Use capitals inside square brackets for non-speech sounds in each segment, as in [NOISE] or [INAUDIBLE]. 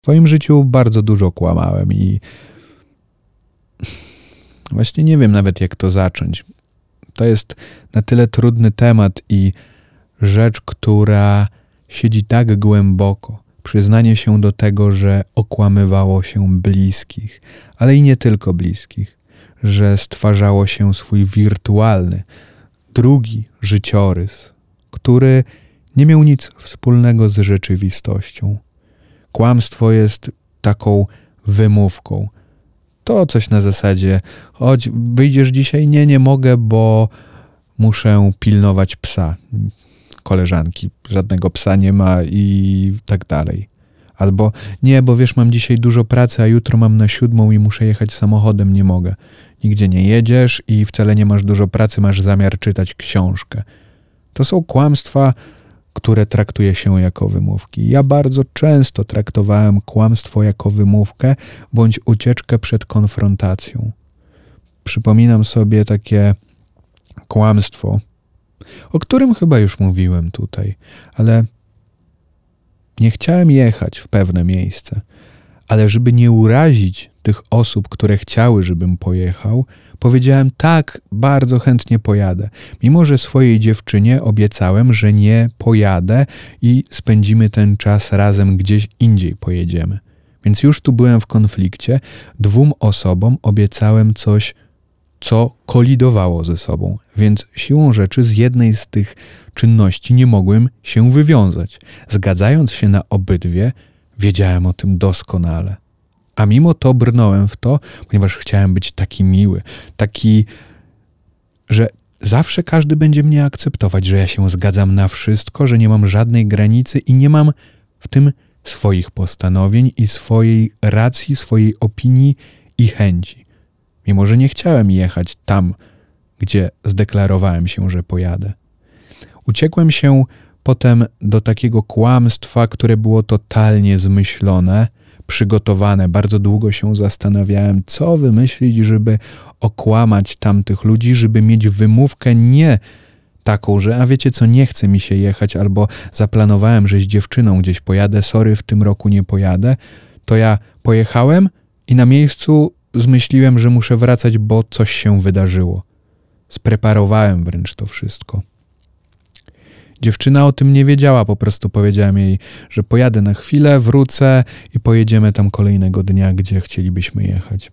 W swoim życiu bardzo dużo kłamałem i właśnie nie wiem nawet jak to zacząć. To jest na tyle trudny temat i rzecz, która siedzi tak głęboko. Przyznanie się do tego, że okłamywało się bliskich, ale i nie tylko bliskich, że stwarzało się swój wirtualny, drugi życiorys, który nie miał nic wspólnego z rzeczywistością. Kłamstwo jest taką wymówką. To coś na zasadzie, choć wyjdziesz dzisiaj, nie, nie mogę, bo muszę pilnować psa. Koleżanki, żadnego psa nie ma i tak dalej. Albo nie, bo wiesz, mam dzisiaj dużo pracy, a jutro mam na siódmą i muszę jechać samochodem, nie mogę. Nigdzie nie jedziesz i wcale nie masz dużo pracy, masz zamiar czytać książkę. To są kłamstwa, które traktuje się jako wymówki. Ja bardzo często traktowałem kłamstwo jako wymówkę bądź ucieczkę przed konfrontacją. Przypominam sobie takie kłamstwo, o którym chyba już mówiłem tutaj, ale nie chciałem jechać w pewne miejsce, ale żeby nie urazić tych osób, które chciały, żebym pojechał, powiedziałem tak, bardzo chętnie pojadę. Mimo, że swojej dziewczynie obiecałem, że nie pojadę i spędzimy ten czas razem gdzieś indziej pojedziemy. Więc już tu byłem w konflikcie. Dwóm osobom obiecałem coś, co kolidowało ze sobą, więc siłą rzeczy z jednej z tych czynności nie mogłem się wywiązać. Zgadzając się na obydwie, wiedziałem o tym doskonale. A mimo to brnąłem w to, ponieważ chciałem być taki miły, taki, że zawsze każdy będzie mnie akceptować, że ja się zgadzam na wszystko, że nie mam żadnej granicy i nie mam w tym swoich postanowień i swojej racji, swojej opinii i chęci. Mimo, że nie chciałem jechać tam, gdzie zdeklarowałem się, że pojadę. Uciekłem się potem do takiego kłamstwa, które było totalnie zmyślone, przygotowane. Bardzo długo się zastanawiałem, co wymyślić, żeby okłamać tamtych ludzi, żeby mieć wymówkę nie taką, że a wiecie co, nie chce mi się jechać, albo zaplanowałem, że z dziewczyną gdzieś pojadę, sorry, w tym roku nie pojadę, to ja pojechałem i na miejscu zmyśliłem, że muszę wracać, bo coś się wydarzyło. Spreparowałem wręcz to wszystko. Dziewczyna o tym nie wiedziała, po prostu powiedziałem jej, że pojadę na chwilę, wrócę i pojedziemy tam kolejnego dnia, gdzie chcielibyśmy jechać.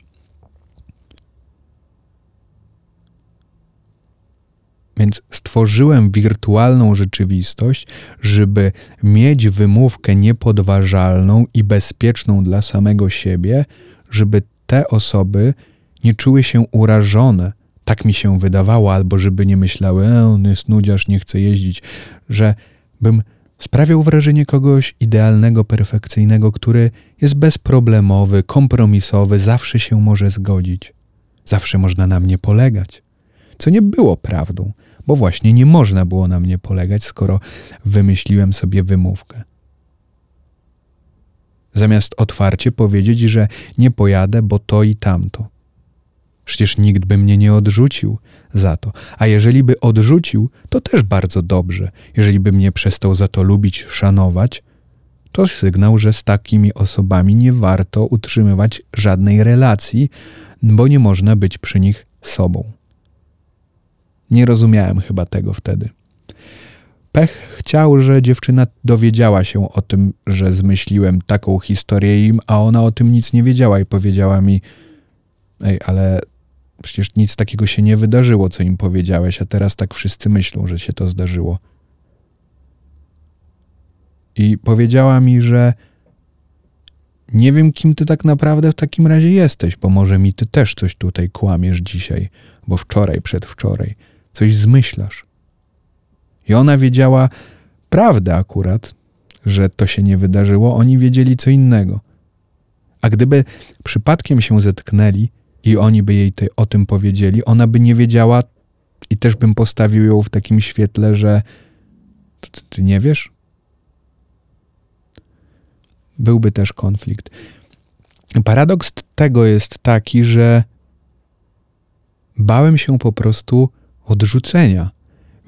Więc stworzyłem wirtualną rzeczywistość, żeby mieć wymówkę niepodważalną i bezpieczną dla samego siebie, żeby te osoby nie czuły się urażone. Tak mi się wydawało, albo żeby nie myślały, e, on jest nudziarz, nie chce jeździć, że bym sprawiał wrażenie kogoś idealnego, perfekcyjnego, który jest bezproblemowy, kompromisowy, zawsze się może zgodzić. Zawsze można na mnie polegać. Co nie było prawdą, bo właśnie nie można było na mnie polegać, skoro wymyśliłem sobie wymówkę zamiast otwarcie powiedzieć, że nie pojadę, bo to i tamto. Przecież nikt by mnie nie odrzucił za to. A jeżeli by odrzucił, to też bardzo dobrze. Jeżeli by mnie przestał za to lubić, szanować, to sygnał, że z takimi osobami nie warto utrzymywać żadnej relacji, bo nie można być przy nich sobą. Nie rozumiałem chyba tego wtedy. Pech chciał, że dziewczyna dowiedziała się o tym, że zmyśliłem taką historię im, a ona o tym nic nie wiedziała i powiedziała mi: Ej, ale przecież nic takiego się nie wydarzyło, co im powiedziałeś, a teraz tak wszyscy myślą, że się to zdarzyło. I powiedziała mi, że nie wiem, kim ty tak naprawdę w takim razie jesteś, bo może mi ty też coś tutaj kłamiesz dzisiaj, bo wczoraj, przedwczoraj, coś zmyślasz. I ona wiedziała prawdę akurat, że to się nie wydarzyło, oni wiedzieli co innego. A gdyby przypadkiem się zetknęli i oni by jej te, o tym powiedzieli, ona by nie wiedziała i też bym postawił ją w takim świetle, że ty, ty nie wiesz? Byłby też konflikt. Paradoks tego jest taki, że bałem się po prostu odrzucenia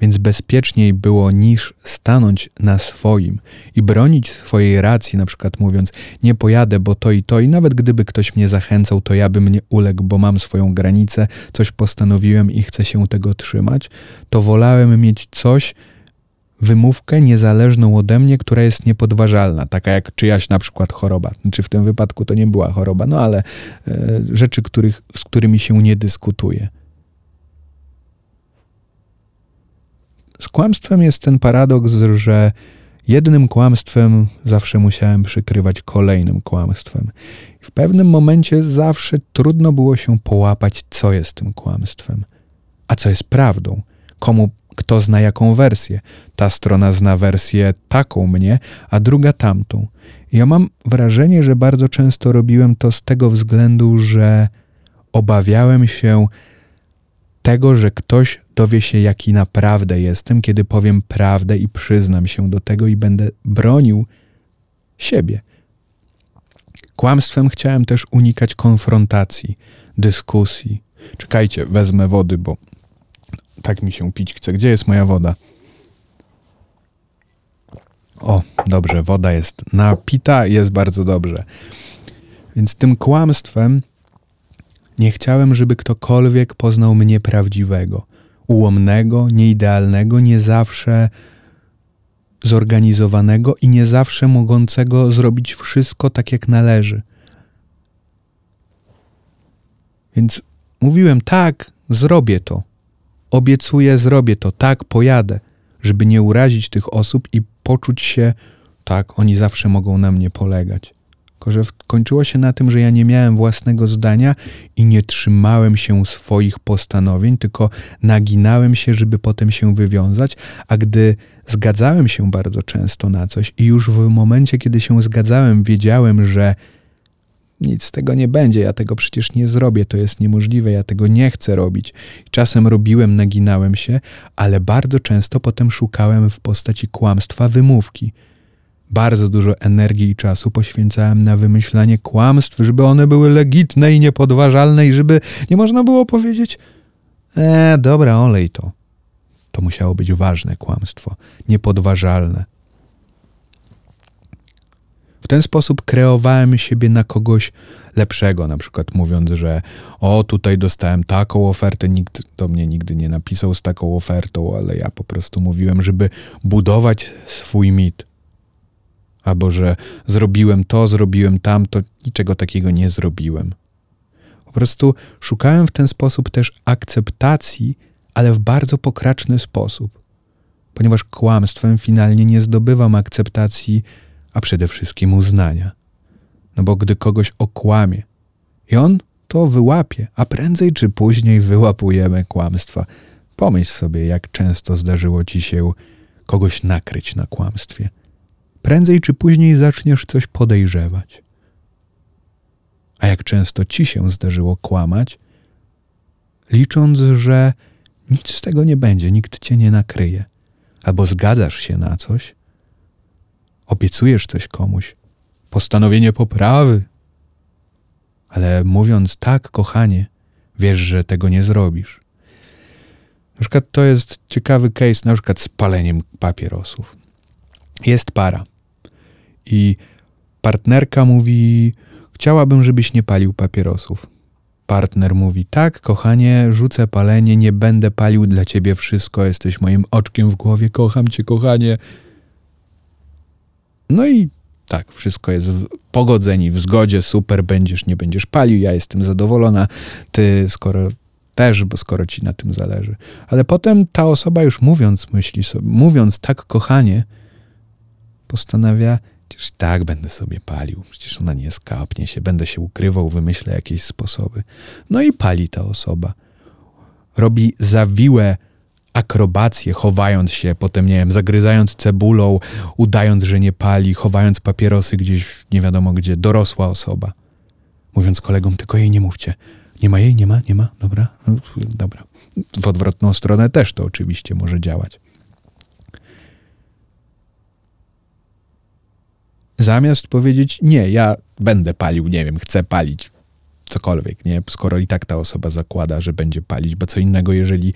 Więc bezpieczniej było niż stanąć na swoim i bronić swojej racji, na przykład mówiąc, nie pojadę, bo to i to, i nawet gdyby ktoś mnie zachęcał, to ja bym nie uległ, bo mam swoją granicę, coś postanowiłem i chcę się tego trzymać, to wolałem mieć coś, wymówkę niezależną ode mnie, która jest niepodważalna, taka jak czyjaś na przykład choroba. Znaczy w tym wypadku to nie była choroba, no ale e, rzeczy, których, z którymi się nie dyskutuje. Z kłamstwem jest ten paradoks, że jednym kłamstwem zawsze musiałem przykrywać kolejnym kłamstwem. W pewnym momencie zawsze trudno było się połapać, co jest tym kłamstwem, a co jest prawdą, komu kto zna jaką wersję. Ta strona zna wersję taką mnie, a druga tamtą. Ja mam wrażenie, że bardzo często robiłem to z tego względu, że obawiałem się tego, że ktoś dowie się, jaki naprawdę jestem, kiedy powiem prawdę i przyznam się do tego i będę bronił siebie. Kłamstwem chciałem też unikać konfrontacji, dyskusji. Czekajcie, wezmę wody, bo tak mi się pić chce. Gdzie jest moja woda? O, dobrze, woda jest napita, jest bardzo dobrze. Więc tym kłamstwem nie chciałem, żeby ktokolwiek poznał mnie prawdziwego, ułomnego, nieidealnego, nie zawsze zorganizowanego i nie zawsze mogącego zrobić wszystko tak, jak należy. Więc mówiłem, tak, zrobię to. Obiecuję, zrobię to, tak, pojadę, żeby nie urazić tych osób i poczuć się, tak, oni zawsze mogą na mnie polegać. Tylko, że kończyło się na tym, że ja nie miałem własnego zdania i nie trzymałem się swoich postanowień, tylko naginałem się, żeby potem się wywiązać, a gdy zgadzałem się bardzo często na coś i już w momencie, kiedy się zgadzałem, wiedziałem, że nic z tego nie będzie, ja tego przecież nie zrobię, to jest niemożliwe, ja tego nie chcę robić. Czasem robiłem, naginałem się, ale bardzo często potem szukałem w postaci kłamstwa wymówki. Bardzo dużo energii i czasu poświęcałem na wymyślanie kłamstw, żeby one były legitne i niepodważalne i żeby nie można było powiedzieć e, dobra, olej to. To musiało być ważne kłamstwo, niepodważalne. W ten sposób kreowałem siebie na kogoś lepszego, na przykład mówiąc, że o, tutaj dostałem taką ofertę, nikt do mnie nigdy nie napisał z taką ofertą, ale ja po prostu mówiłem, żeby budować swój mit. Albo że zrobiłem to, zrobiłem tamto, niczego takiego nie zrobiłem. Po prostu szukałem w ten sposób też akceptacji, ale w bardzo pokraczny sposób, ponieważ kłamstwem finalnie nie zdobywam akceptacji a przede wszystkim uznania. No bo gdy kogoś okłamie i on to wyłapie, a prędzej czy później wyłapujemy kłamstwa. Pomyśl sobie, jak często zdarzyło ci się kogoś nakryć na kłamstwie. Prędzej czy później zaczniesz coś podejrzewać. A jak często ci się zdarzyło kłamać, licząc, że nic z tego nie będzie, nikt cię nie nakryje, albo zgadzasz się na coś, obiecujesz coś komuś, postanowienie poprawy, ale mówiąc tak, kochanie, wiesz, że tego nie zrobisz. Na przykład to jest ciekawy case, na przykład z paleniem papierosów. Jest para i partnerka mówi: Chciałabym, żebyś nie palił papierosów. Partner mówi: Tak, kochanie, rzucę palenie, nie będę palił dla ciebie wszystko, jesteś moim oczkiem w głowie, kocham cię, kochanie. No i tak, wszystko jest pogodzeni, w zgodzie, super, będziesz, nie będziesz palił, ja jestem zadowolona, ty skoro też, bo skoro ci na tym zależy. Ale potem ta osoba już mówiąc, myśli sobie, mówiąc tak kochanie, postanawia, przecież tak będę sobie palił, przecież ona nie skapnie się, będę się ukrywał, wymyślę jakieś sposoby. No i pali ta osoba. Robi zawiłe akrobacje, chowając się, potem, nie wiem, zagryzając cebulą, udając, że nie pali, chowając papierosy gdzieś nie wiadomo gdzie, dorosła osoba. Mówiąc kolegom, tylko jej nie mówcie. Nie ma jej, nie ma, nie ma, dobra, dobra. W odwrotną stronę też to oczywiście może działać. Zamiast powiedzieć, nie, ja będę palił, nie wiem, chcę palić cokolwiek, nie? Skoro i tak ta osoba zakłada, że będzie palić, bo co innego, jeżeli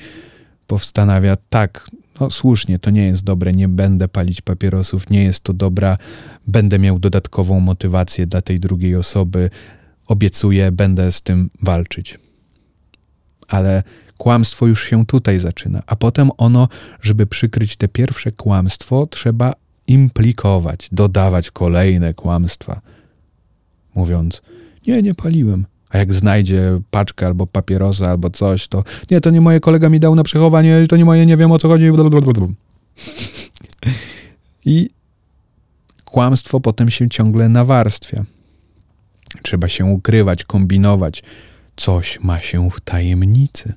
postanawia tak, no słusznie, to nie jest dobre, nie będę palić papierosów, nie jest to dobra, będę miał dodatkową motywację dla tej drugiej osoby, obiecuję, będę z tym walczyć. Ale kłamstwo już się tutaj zaczyna, a potem ono, żeby przykryć te pierwsze kłamstwo, trzeba implikować, dodawać kolejne kłamstwa. Mówiąc, nie, nie paliłem. A jak znajdzie paczkę albo papierosa albo coś, to nie, to nie moje kolega mi dał na przechowanie, to nie moje, nie wiem o co chodzi. [LAUGHS] I kłamstwo potem się ciągle nawarstwia. Trzeba się ukrywać, kombinować. Coś ma się w tajemnicy.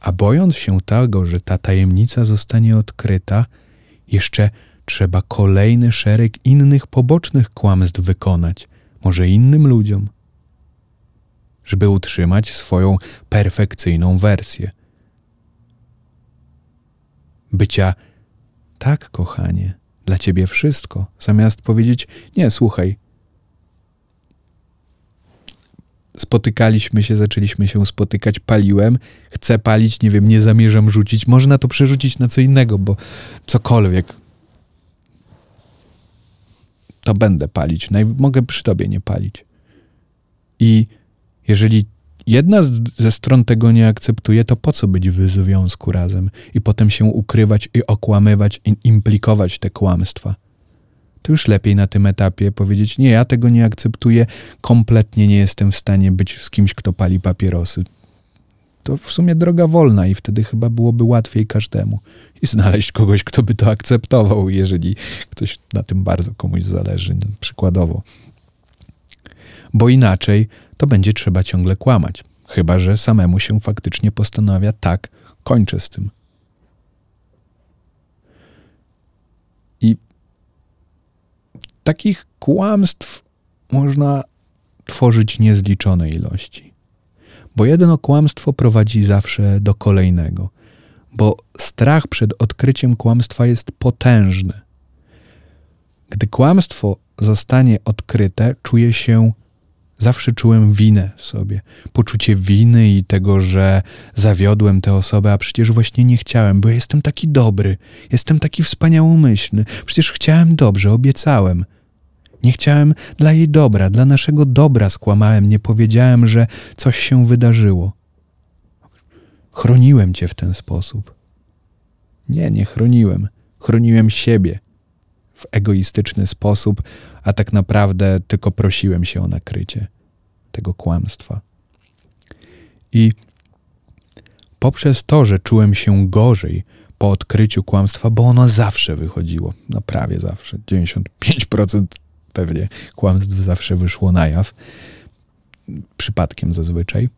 A bojąc się tego, że ta tajemnica zostanie odkryta, jeszcze trzeba kolejny szereg innych pobocznych kłamstw wykonać, może innym ludziom, żeby utrzymać swoją perfekcyjną wersję. Bycia tak, kochanie, dla ciebie wszystko, zamiast powiedzieć: Nie, słuchaj. Spotykaliśmy się, zaczęliśmy się spotykać, paliłem, chcę palić, nie wiem, nie zamierzam rzucić. Można to przerzucić na co innego, bo cokolwiek, to będę palić. Mogę przy tobie nie palić. I jeżeli jedna ze stron tego nie akceptuje, to po co być w związku razem i potem się ukrywać i okłamywać i implikować te kłamstwa? To już lepiej na tym etapie powiedzieć: Nie, ja tego nie akceptuję, kompletnie nie jestem w stanie być z kimś, kto pali papierosy. To w sumie droga wolna i wtedy chyba byłoby łatwiej każdemu i znaleźć kogoś, kto by to akceptował, jeżeli ktoś na tym bardzo komuś zależy, przykładowo. Bo inaczej to będzie trzeba ciągle kłamać. Chyba, że samemu się faktycznie postanawia, tak, kończę z tym. I takich kłamstw można tworzyć niezliczone ilości. Bo jedno kłamstwo prowadzi zawsze do kolejnego, bo strach przed odkryciem kłamstwa jest potężny. Gdy kłamstwo zostanie odkryte, czuje się zawsze czułem winę w sobie. Poczucie winy i tego, że zawiodłem tę osobę, a przecież właśnie nie chciałem, bo jestem taki dobry, jestem taki wspaniałomyślny. Przecież chciałem dobrze, obiecałem. Nie chciałem dla jej dobra, dla naszego dobra skłamałem, nie powiedziałem, że coś się wydarzyło. Chroniłem cię w ten sposób. Nie, nie chroniłem. Chroniłem siebie w egoistyczny sposób, a tak naprawdę tylko prosiłem się o nakrycie tego kłamstwa. I poprzez to, że czułem się gorzej po odkryciu kłamstwa, bo ono zawsze wychodziło, no prawie zawsze, 95% pewnie kłamstw zawsze wyszło na jaw, przypadkiem zazwyczaj,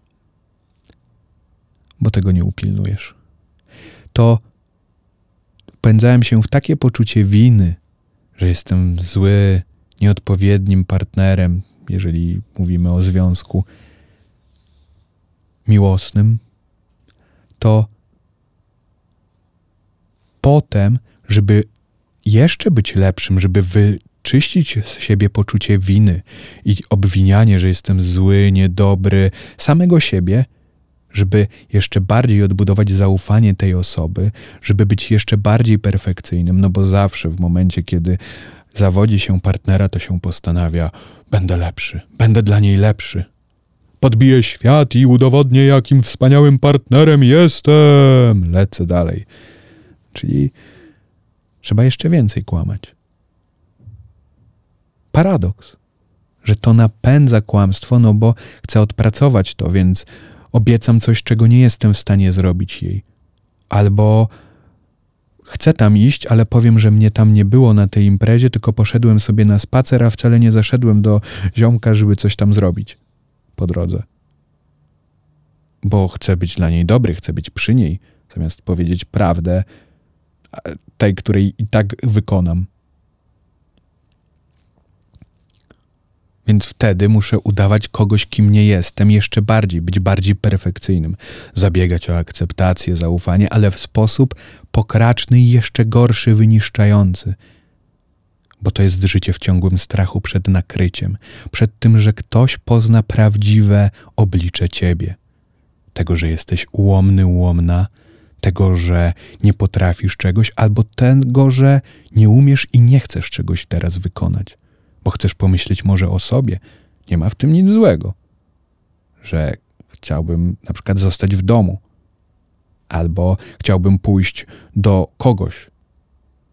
bo tego nie upilnujesz. To pędzałem się w takie poczucie winy, że jestem zły, nieodpowiednim partnerem, jeżeli mówimy o związku miłosnym, to potem, żeby jeszcze być lepszym, żeby wyczyścić z siebie poczucie winy i obwinianie, że jestem zły, niedobry, samego siebie, żeby jeszcze bardziej odbudować zaufanie tej osoby, żeby być jeszcze bardziej perfekcyjnym, no bo zawsze w momencie, kiedy zawodzi się partnera, to się postanawia: będę lepszy, będę dla niej lepszy. Podbiję świat i udowodnię, jakim wspaniałym partnerem jestem. Lecę dalej. Czyli trzeba jeszcze więcej kłamać. Paradoks, że to napędza kłamstwo, no bo chcę odpracować to, więc obiecam coś, czego nie jestem w stanie zrobić jej. Albo chcę tam iść, ale powiem, że mnie tam nie było na tej imprezie, tylko poszedłem sobie na spacer, a wcale nie zaszedłem do ziomka, żeby coś tam zrobić po drodze. Bo chcę być dla niej dobry, chcę być przy niej, zamiast powiedzieć prawdę, tej, której i tak wykonam. Więc wtedy muszę udawać kogoś, kim nie jestem, jeszcze bardziej, być bardziej perfekcyjnym, zabiegać o akceptację, zaufanie, ale w sposób pokraczny i jeszcze gorszy, wyniszczający. Bo to jest życie w ciągłym strachu przed nakryciem, przed tym, że ktoś pozna prawdziwe oblicze ciebie. Tego, że jesteś ułomny, ułomna, tego, że nie potrafisz czegoś, albo tego, że nie umiesz i nie chcesz czegoś teraz wykonać, bo chcesz pomyśleć może o sobie. Nie ma w tym nic złego, że chciałbym na przykład zostać w domu, albo chciałbym pójść do kogoś.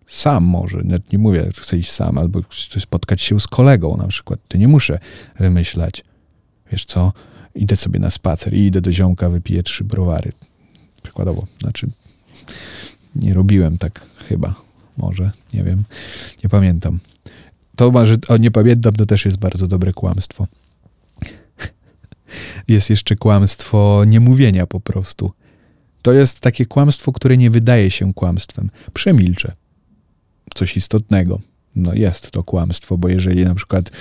Sam może, nie mówię, chcę iść sam, albo spotkać się z kolegą na przykład. To nie muszę wymyślać. Wiesz co, idę sobie na spacer i idę do ziomka, wypiję trzy browary. Przykładowo. Znaczy, nie robiłem tak chyba. Może, nie wiem. Nie pamiętam. To, że o, nie pamiętam, to też jest bardzo dobre kłamstwo. [LAUGHS] Jest jeszcze kłamstwo niemówienia po prostu. To jest takie kłamstwo, które nie wydaje się kłamstwem. Przemilczę. Coś istotnego. No jest to kłamstwo, bo jeżeli na przykład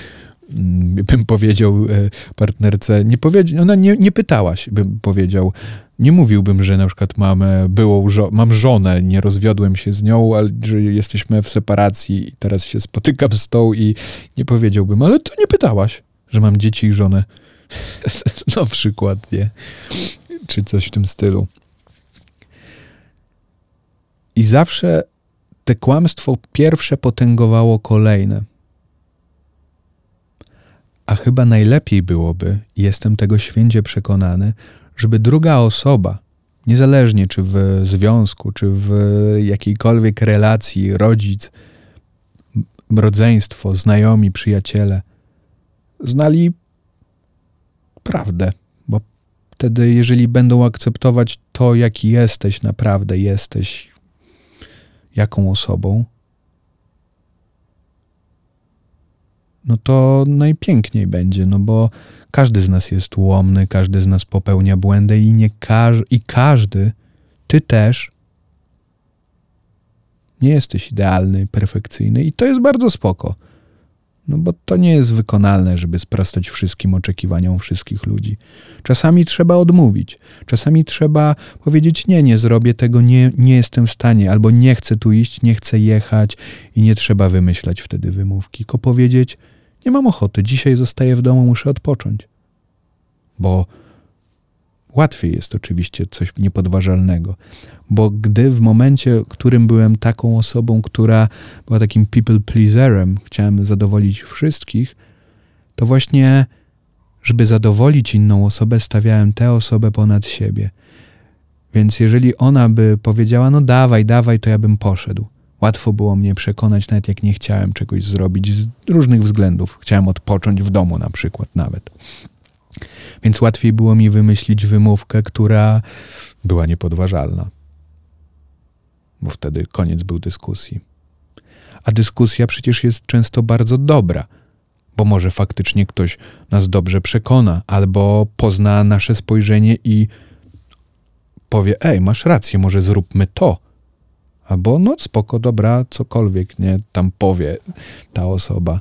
mm, bym powiedział e, partnerce, nie powiedział, ona nie, nie pytałaś, bym powiedział, nie mówiłbym, że na przykład mam byłą, mam żonę, nie rozwiodłem się z nią, ale że jesteśmy w separacji i teraz się spotykam z tą i nie powiedziałbym, ale to nie pytałaś, że mam dzieci i żonę. [LAUGHS] na przykład, nie? Czy coś w tym stylu. I zawsze te kłamstwo pierwsze potęgowało kolejne. A chyba najlepiej byłoby, jestem tego święcie przekonany, żeby druga osoba, niezależnie czy w związku, czy w jakiejkolwiek relacji, rodzic, rodzeństwo, znajomi, przyjaciele, znali prawdę, bo wtedy, jeżeli będą akceptować to, jaki jesteś, naprawdę jesteś, jaką osobą, no to najpiękniej będzie, no bo każdy z nas jest ułomny, każdy z nas popełnia błędy i nie każ i każdy, ty też, nie jesteś idealny, perfekcyjny i to jest bardzo spoko. No bo to nie jest wykonalne, żeby sprostać wszystkim oczekiwaniom wszystkich ludzi. Czasami trzeba odmówić, czasami trzeba powiedzieć: Nie, nie zrobię tego, nie, nie jestem w stanie, albo nie chcę tu iść, nie chcę jechać, i nie trzeba wymyślać wtedy wymówki, tylko powiedzieć: Nie mam ochoty, dzisiaj zostaję w domu, muszę odpocząć. Bo łatwiej jest oczywiście coś niepodważalnego, bo gdy w momencie, w którym byłem taką osobą, która była takim people pleaserem, chciałem zadowolić wszystkich, to właśnie, żeby zadowolić inną osobę, stawiałem tę osobę ponad siebie. Więc jeżeli ona by powiedziała, no dawaj, dawaj, to ja bym poszedł. Łatwo było mnie przekonać, nawet jak nie chciałem czegoś zrobić z różnych względów. Chciałem odpocząć w domu na przykład nawet. Więc łatwiej było mi wymyślić wymówkę, która była niepodważalna. Bo wtedy koniec był dyskusji. A dyskusja przecież jest często bardzo dobra, bo może faktycznie ktoś nas dobrze przekona, albo pozna nasze spojrzenie i powie: Ej, masz rację, może zróbmy to. Albo no spoko, dobra, cokolwiek nie tam powie ta osoba.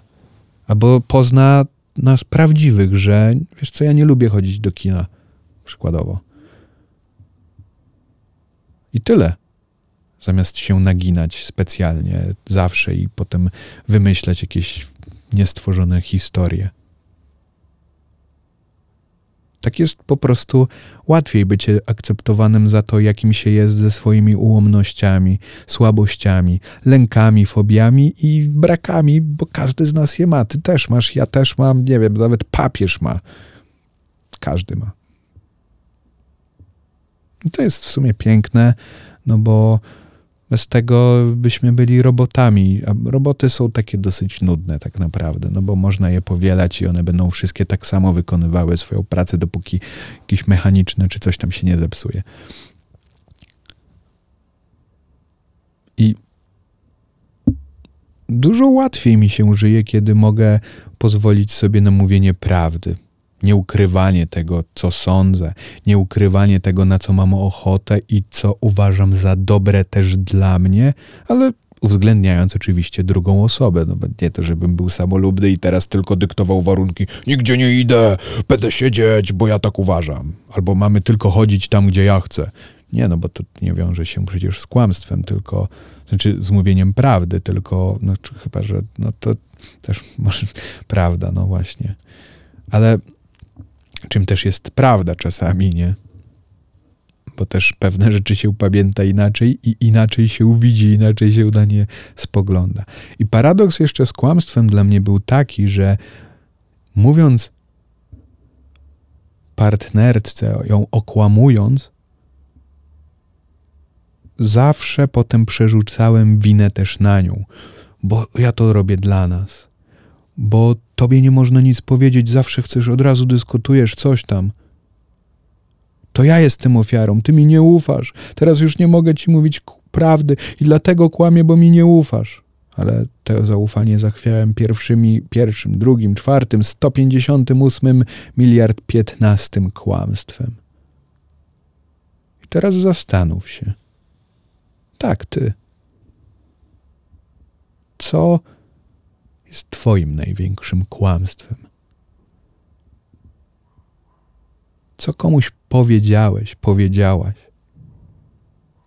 Albo pozna nas prawdziwych, że wiesz co, ja nie lubię chodzić do kina, przykładowo. I tyle. Zamiast się naginać specjalnie zawsze i potem wymyślać jakieś niestworzone historie. Tak jest po prostu łatwiej bycie akceptowanym za to, jakim się jest ze swoimi ułomnościami, słabościami, lękami, fobiami i brakami, bo każdy z nas je ma. Ty też masz, ja też mam, nie wiem, nawet papież ma. Każdy ma. I to jest w sumie piękne, no bo bez tego byśmy byli robotami, a roboty są takie dosyć nudne tak naprawdę, no bo można je powielać i one będą wszystkie tak samo wykonywały swoją pracę, dopóki jakiś mechaniczny czy coś tam się nie zepsuje. I dużo łatwiej mi się żyje, kiedy mogę pozwolić sobie na mówienie prawdy Nieukrywanie tego, co sądzę, nieukrywanie tego, na co mam ochotę i co uważam za dobre też dla mnie, ale uwzględniając oczywiście drugą osobę. No, nie to, żebym był samolubny i teraz tylko dyktował warunki. Nigdzie nie idę, będę siedzieć, bo ja tak uważam. Albo mamy tylko chodzić tam, gdzie ja chcę. Nie, no bo to nie wiąże się przecież z kłamstwem, tylko, znaczy z mówieniem prawdy, tylko, no chyba, że no to też może [LAUGHS] prawda, no właśnie. Ale czym też jest prawda czasami, nie? bo też pewne rzeczy się pamięta inaczej i inaczej się widzi, inaczej się na nie spogląda. I paradoks jeszcze z kłamstwem dla mnie był taki, że mówiąc partnerce, ją okłamując, zawsze potem przerzucałem winę też na nią, bo ja to robię dla nas, bo tobie nie można nic powiedzieć, zawsze chcesz, od razu dyskutujesz coś tam. To ja jestem ofiarą, ty mi nie ufasz. Teraz już nie mogę ci mówić prawdy i dlatego kłamię, bo mi nie ufasz. Ale to zaufanie zachwiałem pierwszymi, pierwszym, drugim, czwartym, 158 miliard piętnastym kłamstwem. I teraz zastanów się. Tak, ty. Co jest Twoim największym kłamstwem? Co komuś powiedziałeś, powiedziałaś,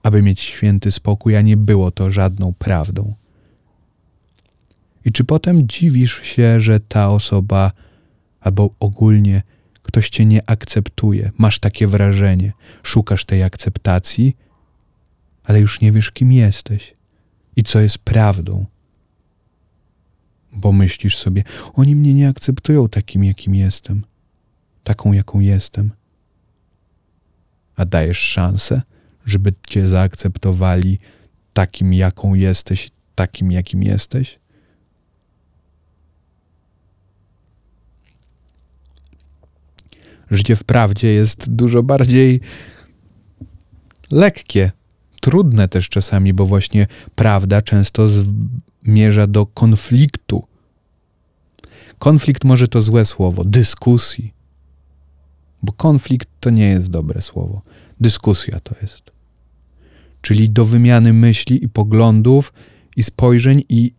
aby mieć święty spokój, a nie było to żadną prawdą? I czy potem dziwisz się, że ta osoba albo ogólnie ktoś cię nie akceptuje, masz takie wrażenie, szukasz tej akceptacji, ale już nie wiesz, kim jesteś i co jest prawdą? Bo myślisz sobie, oni mnie nie akceptują takim, jakim jestem, taką, jaką jestem. A dajesz szansę, żeby cię zaakceptowali takim, jaką jesteś, takim, jakim jesteś? Życie w prawdzie jest dużo bardziej lekkie, trudne też czasami, bo właśnie prawda często zmierza do konfliktu. Konflikt może to złe słowo, dyskusji. Bo konflikt to nie jest dobre słowo. Dyskusja to jest. Czyli do wymiany myśli i poglądów i spojrzeń i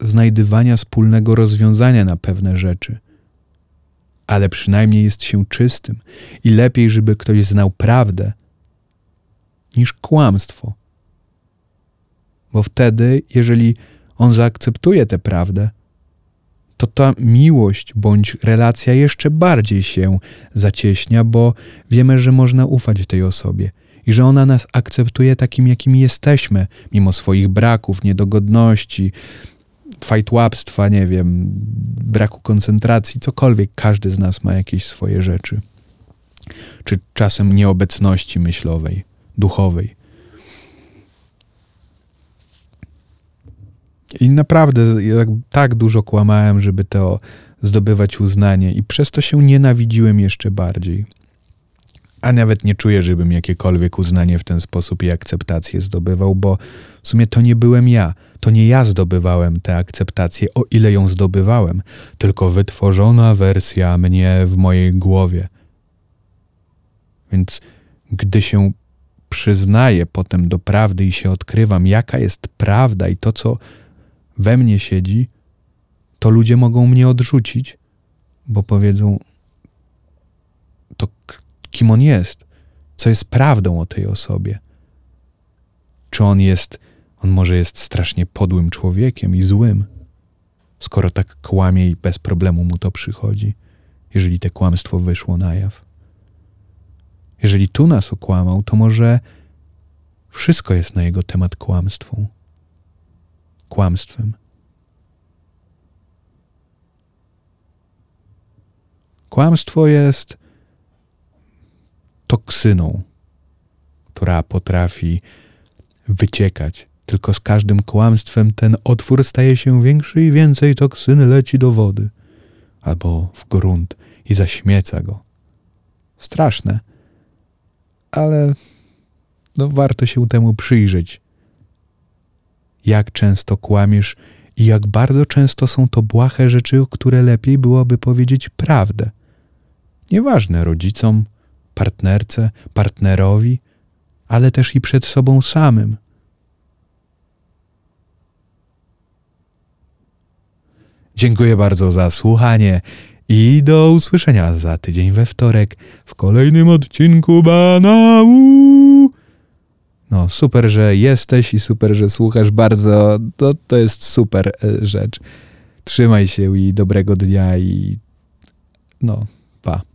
znajdywania wspólnego rozwiązania na pewne rzeczy. Ale przynajmniej jest się czystym i lepiej, żeby ktoś znał prawdę, niż kłamstwo. Bo wtedy, jeżeli on zaakceptuje tę prawdę, to ta miłość bądź relacja jeszcze bardziej się zacieśnia, bo wiemy, że można ufać tej osobie i że ona nas akceptuje takim, jakim jesteśmy, mimo swoich braków, niedogodności, fajtłapstwa, nie wiem, braku koncentracji, cokolwiek. Każdy z nas ma jakieś swoje rzeczy. Czy czasem nieobecności myślowej duchowej. I naprawdę tak dużo kłamałem, żeby to zdobywać uznanie, i przez to się nienawidziłem jeszcze bardziej. A nawet nie czuję, żebym jakiekolwiek uznanie w ten sposób i akceptację zdobywał, bo w sumie to nie byłem ja. To nie ja zdobywałem tę akceptację, o ile ją zdobywałem, tylko wytworzona wersja mnie w mojej głowie. Więc gdy się przyznaję potem do prawdy i się odkrywam, jaka jest prawda i to, co we mnie siedzi, to ludzie mogą mnie odrzucić, bo powiedzą, to kim on jest, co jest prawdą o tej osobie. Czy on jest, on może jest strasznie podłym człowiekiem i złym, skoro tak kłamie i bez problemu mu to przychodzi, jeżeli te kłamstwo wyszło na jaw. Jeżeli tu nas okłamał, to może wszystko jest na jego temat kłamstwą. Kłamstwem. Kłamstwo jest toksyną, która potrafi wyciekać. Tylko z każdym kłamstwem ten otwór staje się większy i więcej toksyny leci do wody albo w grunt i zaśmieca go. Straszne ale no, warto się temu przyjrzeć. Jak często kłamiesz i jak bardzo często są to błahe rzeczy, o które lepiej byłoby powiedzieć prawdę. Nieważne rodzicom, partnerce, partnerowi, ale też i przed sobą samym. Dziękuję bardzo za słuchanie i do usłyszenia za tydzień we wtorek w kolejnym odcinku Banału. No, super, że jesteś i super, że słuchasz bardzo. To, to jest super e, rzecz. Trzymaj się i dobrego dnia i no, pa.